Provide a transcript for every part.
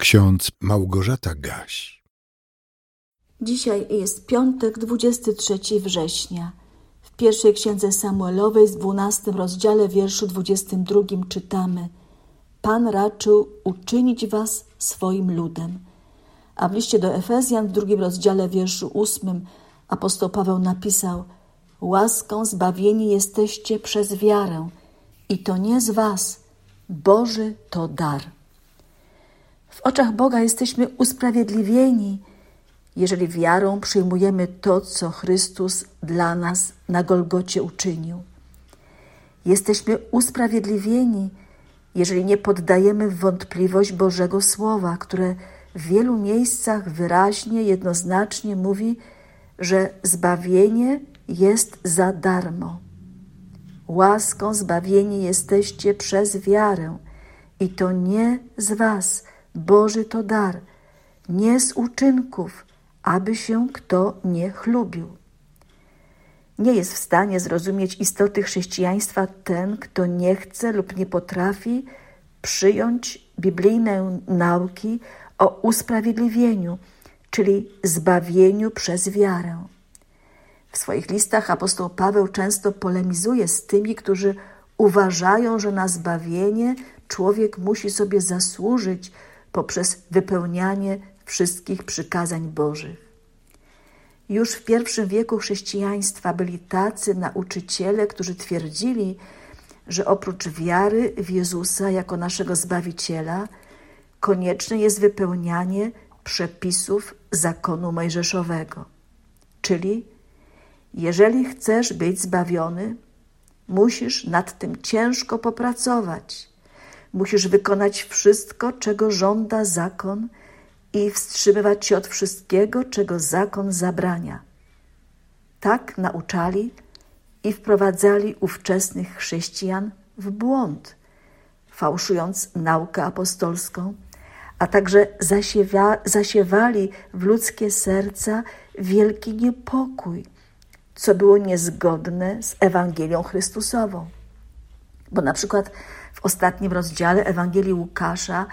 Ksiądz Małgorzata Gaś. Dzisiaj jest piątek, 23 września. W pierwszej księdze Samuelowej z 12 rozdziale wierszu 22 czytamy: Pan raczył uczynić was swoim ludem. A w liście do Efezjan w drugim rozdziale wierszu 8 apostoł Paweł napisał: Łaską zbawieni jesteście przez wiarę, i to nie z was, Boży to dar. W oczach Boga jesteśmy usprawiedliwieni, jeżeli wiarą przyjmujemy to, co Chrystus dla nas na Golgocie uczynił. Jesteśmy usprawiedliwieni, jeżeli nie poddajemy w wątpliwość Bożego Słowa, które w wielu miejscach wyraźnie, jednoznacznie mówi, że zbawienie jest za darmo. Łaską zbawieni jesteście przez wiarę, i to nie z Was, Boży to dar, nie z uczynków, aby się kto nie chlubił. Nie jest w stanie zrozumieć istoty chrześcijaństwa ten, kto nie chce lub nie potrafi przyjąć biblijnej nauki o usprawiedliwieniu, czyli zbawieniu przez wiarę. W swoich listach apostoł Paweł często polemizuje z tymi, którzy uważają, że na zbawienie człowiek musi sobie zasłużyć poprzez wypełnianie wszystkich przykazań Bożych. Już w pierwszym wieku chrześcijaństwa byli tacy nauczyciele, którzy twierdzili, że oprócz wiary w Jezusa jako naszego Zbawiciela, konieczne jest wypełnianie przepisów zakonu mojżeszowego. Czyli, jeżeli chcesz być zbawiony, musisz nad tym ciężko popracować, Musisz wykonać wszystko, czego żąda zakon i wstrzymywać się od wszystkiego, czego zakon zabrania. Tak nauczali i wprowadzali ówczesnych chrześcijan w błąd, fałszując naukę apostolską, a także zasiewa, zasiewali w ludzkie serca wielki niepokój, co było niezgodne z Ewangelią Chrystusową. Bo na przykład w ostatnim rozdziale Ewangelii Łukasza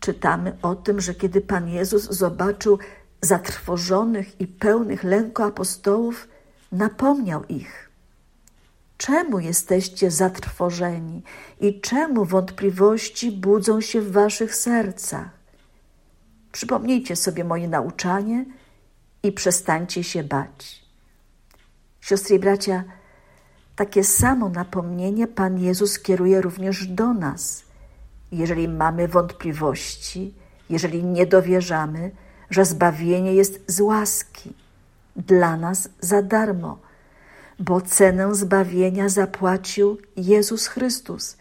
czytamy o tym, że kiedy Pan Jezus zobaczył zatrwożonych i pełnych lęku apostołów, napomniał ich. Czemu jesteście zatrwożeni i czemu wątpliwości budzą się w waszych sercach? Przypomnijcie sobie moje nauczanie i przestańcie się bać. Siostry i bracia, takie samo napomnienie Pan Jezus kieruje również do nas. Jeżeli mamy wątpliwości, jeżeli nie dowierzamy, że zbawienie jest z łaski, dla nas za darmo, bo cenę zbawienia zapłacił Jezus Chrystus,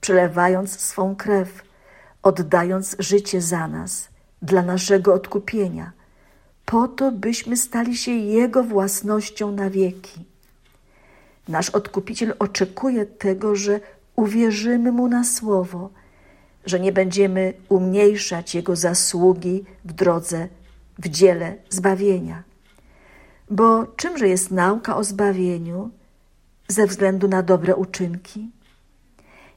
przelewając swą krew, oddając życie za nas, dla naszego odkupienia, po to, byśmy stali się Jego własnością na wieki. Nasz Odkupiciel oczekuje tego, że uwierzymy Mu na słowo, że nie będziemy umniejszać Jego zasługi w drodze, w dziele zbawienia. Bo czymże jest nauka o zbawieniu ze względu na dobre uczynki?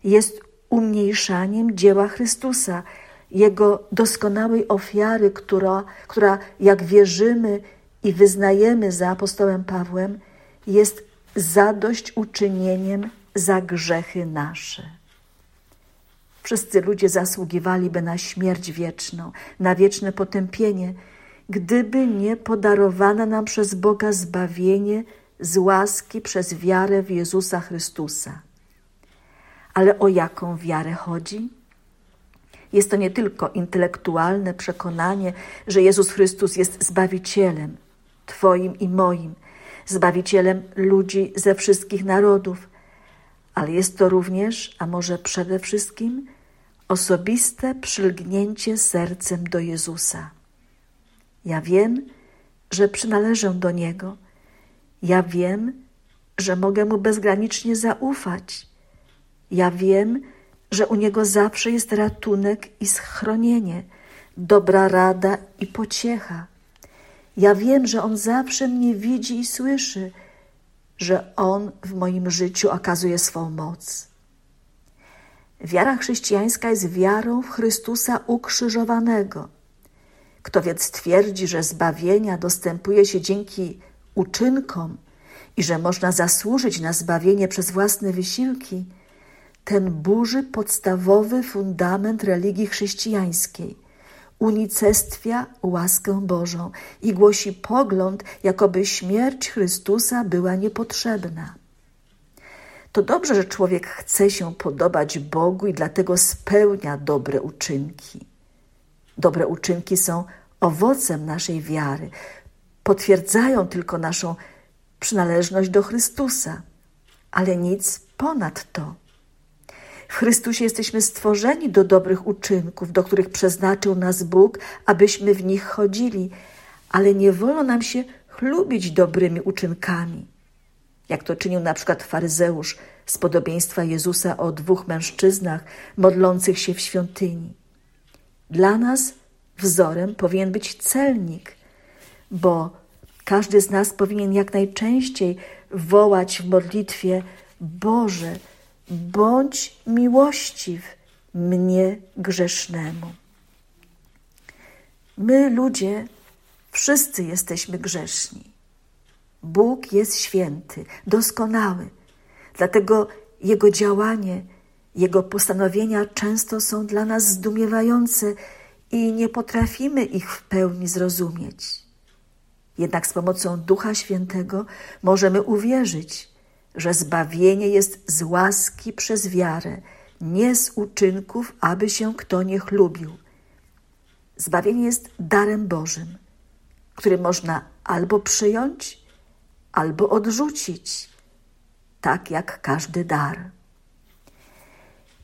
Jest umniejszaniem dzieła Chrystusa, Jego doskonałej ofiary, która, która jak wierzymy i wyznajemy za apostołem Pawłem, jest zadośćuczynieniem za grzechy nasze. Wszyscy ludzie zasługiwaliby na śmierć wieczną, na wieczne potępienie, gdyby nie podarowane nam przez Boga zbawienie z łaski przez wiarę w Jezusa Chrystusa. Ale o jaką wiarę chodzi? Jest to nie tylko intelektualne przekonanie, że Jezus Chrystus jest Zbawicielem, Twoim i moim, Zbawicielem ludzi ze wszystkich narodów, ale jest to również, a może przede wszystkim, osobiste przylgnięcie sercem do Jezusa. Ja wiem, że przynależę do Niego. Ja wiem, że mogę Mu bezgranicznie zaufać. Ja wiem, że u Niego zawsze jest ratunek i schronienie, dobra rada i pociecha. Ja wiem, że On zawsze mnie widzi i słyszy, że On w moim życiu okazuje swą moc. Wiara chrześcijańska jest wiarą w Chrystusa ukrzyżowanego. Kto więc twierdzi, że zbawienia dostępuje się dzięki uczynkom i że można zasłużyć na zbawienie przez własne wysiłki, ten burzy podstawowy fundament religii chrześcijańskiej, unicestwia łaskę Bożą i głosi pogląd, jakoby śmierć Chrystusa była niepotrzebna. To dobrze, że człowiek chce się podobać Bogu i dlatego spełnia dobre uczynki. Dobre uczynki są owocem naszej wiary, potwierdzają tylko naszą przynależność do Chrystusa, ale nic ponad to. W Chrystusie jesteśmy stworzeni do dobrych uczynków, do których przeznaczył nas Bóg, abyśmy w nich chodzili, ale nie wolno nam się chlubić dobrymi uczynkami. Jak to czynił na przykład faryzeusz z podobieństwa Jezusa o dwóch mężczyznach modlących się w świątyni. Dla nas wzorem powinien być celnik, bo każdy z nas powinien jak najczęściej wołać w modlitwie: Boże, bądź miłościw mnie grzesznemu. My, ludzie, wszyscy jesteśmy grzeszni. Bóg jest święty, doskonały, dlatego Jego działanie, Jego postanowienia często są dla nas zdumiewające i nie potrafimy ich w pełni zrozumieć. Jednak z pomocą Ducha Świętego możemy uwierzyć, że zbawienie jest z łaski przez wiarę, nie z uczynków, aby się kto nie chlubił. Zbawienie jest darem Bożym, który można albo przyjąć, albo odrzucić, tak jak każdy dar.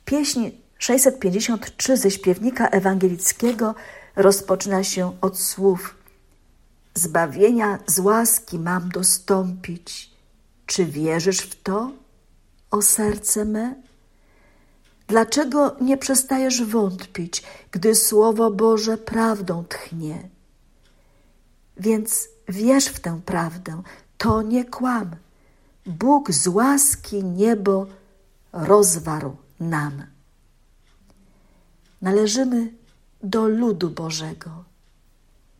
Pieśń 653 ze śpiewnika ewangelickiego rozpoczyna się od słów: Zbawienia z łaski mam dostąpić czy wierzysz w to, o serce me? Dlaczego nie przestajesz wątpić, gdy Słowo Boże prawdą tchnie? Więc wierz w tę prawdę, to nie kłam. Bóg z łaski niebo rozwarł nam. Należymy do ludu Bożego.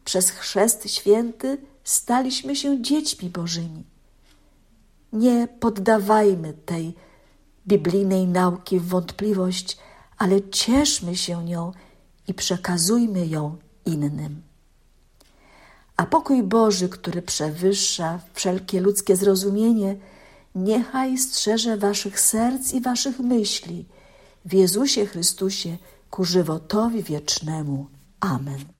Przez chrzest święty staliśmy się dziećmi Bożymi. Nie poddawajmy tej biblijnej nauki w wątpliwość, ale cieszmy się nią i przekazujmy ją innym. A pokój Boży, który przewyższa wszelkie ludzkie zrozumienie, niechaj strzeże waszych serc i waszych myśli w Jezusie Chrystusie ku żywotowi wiecznemu. Amen.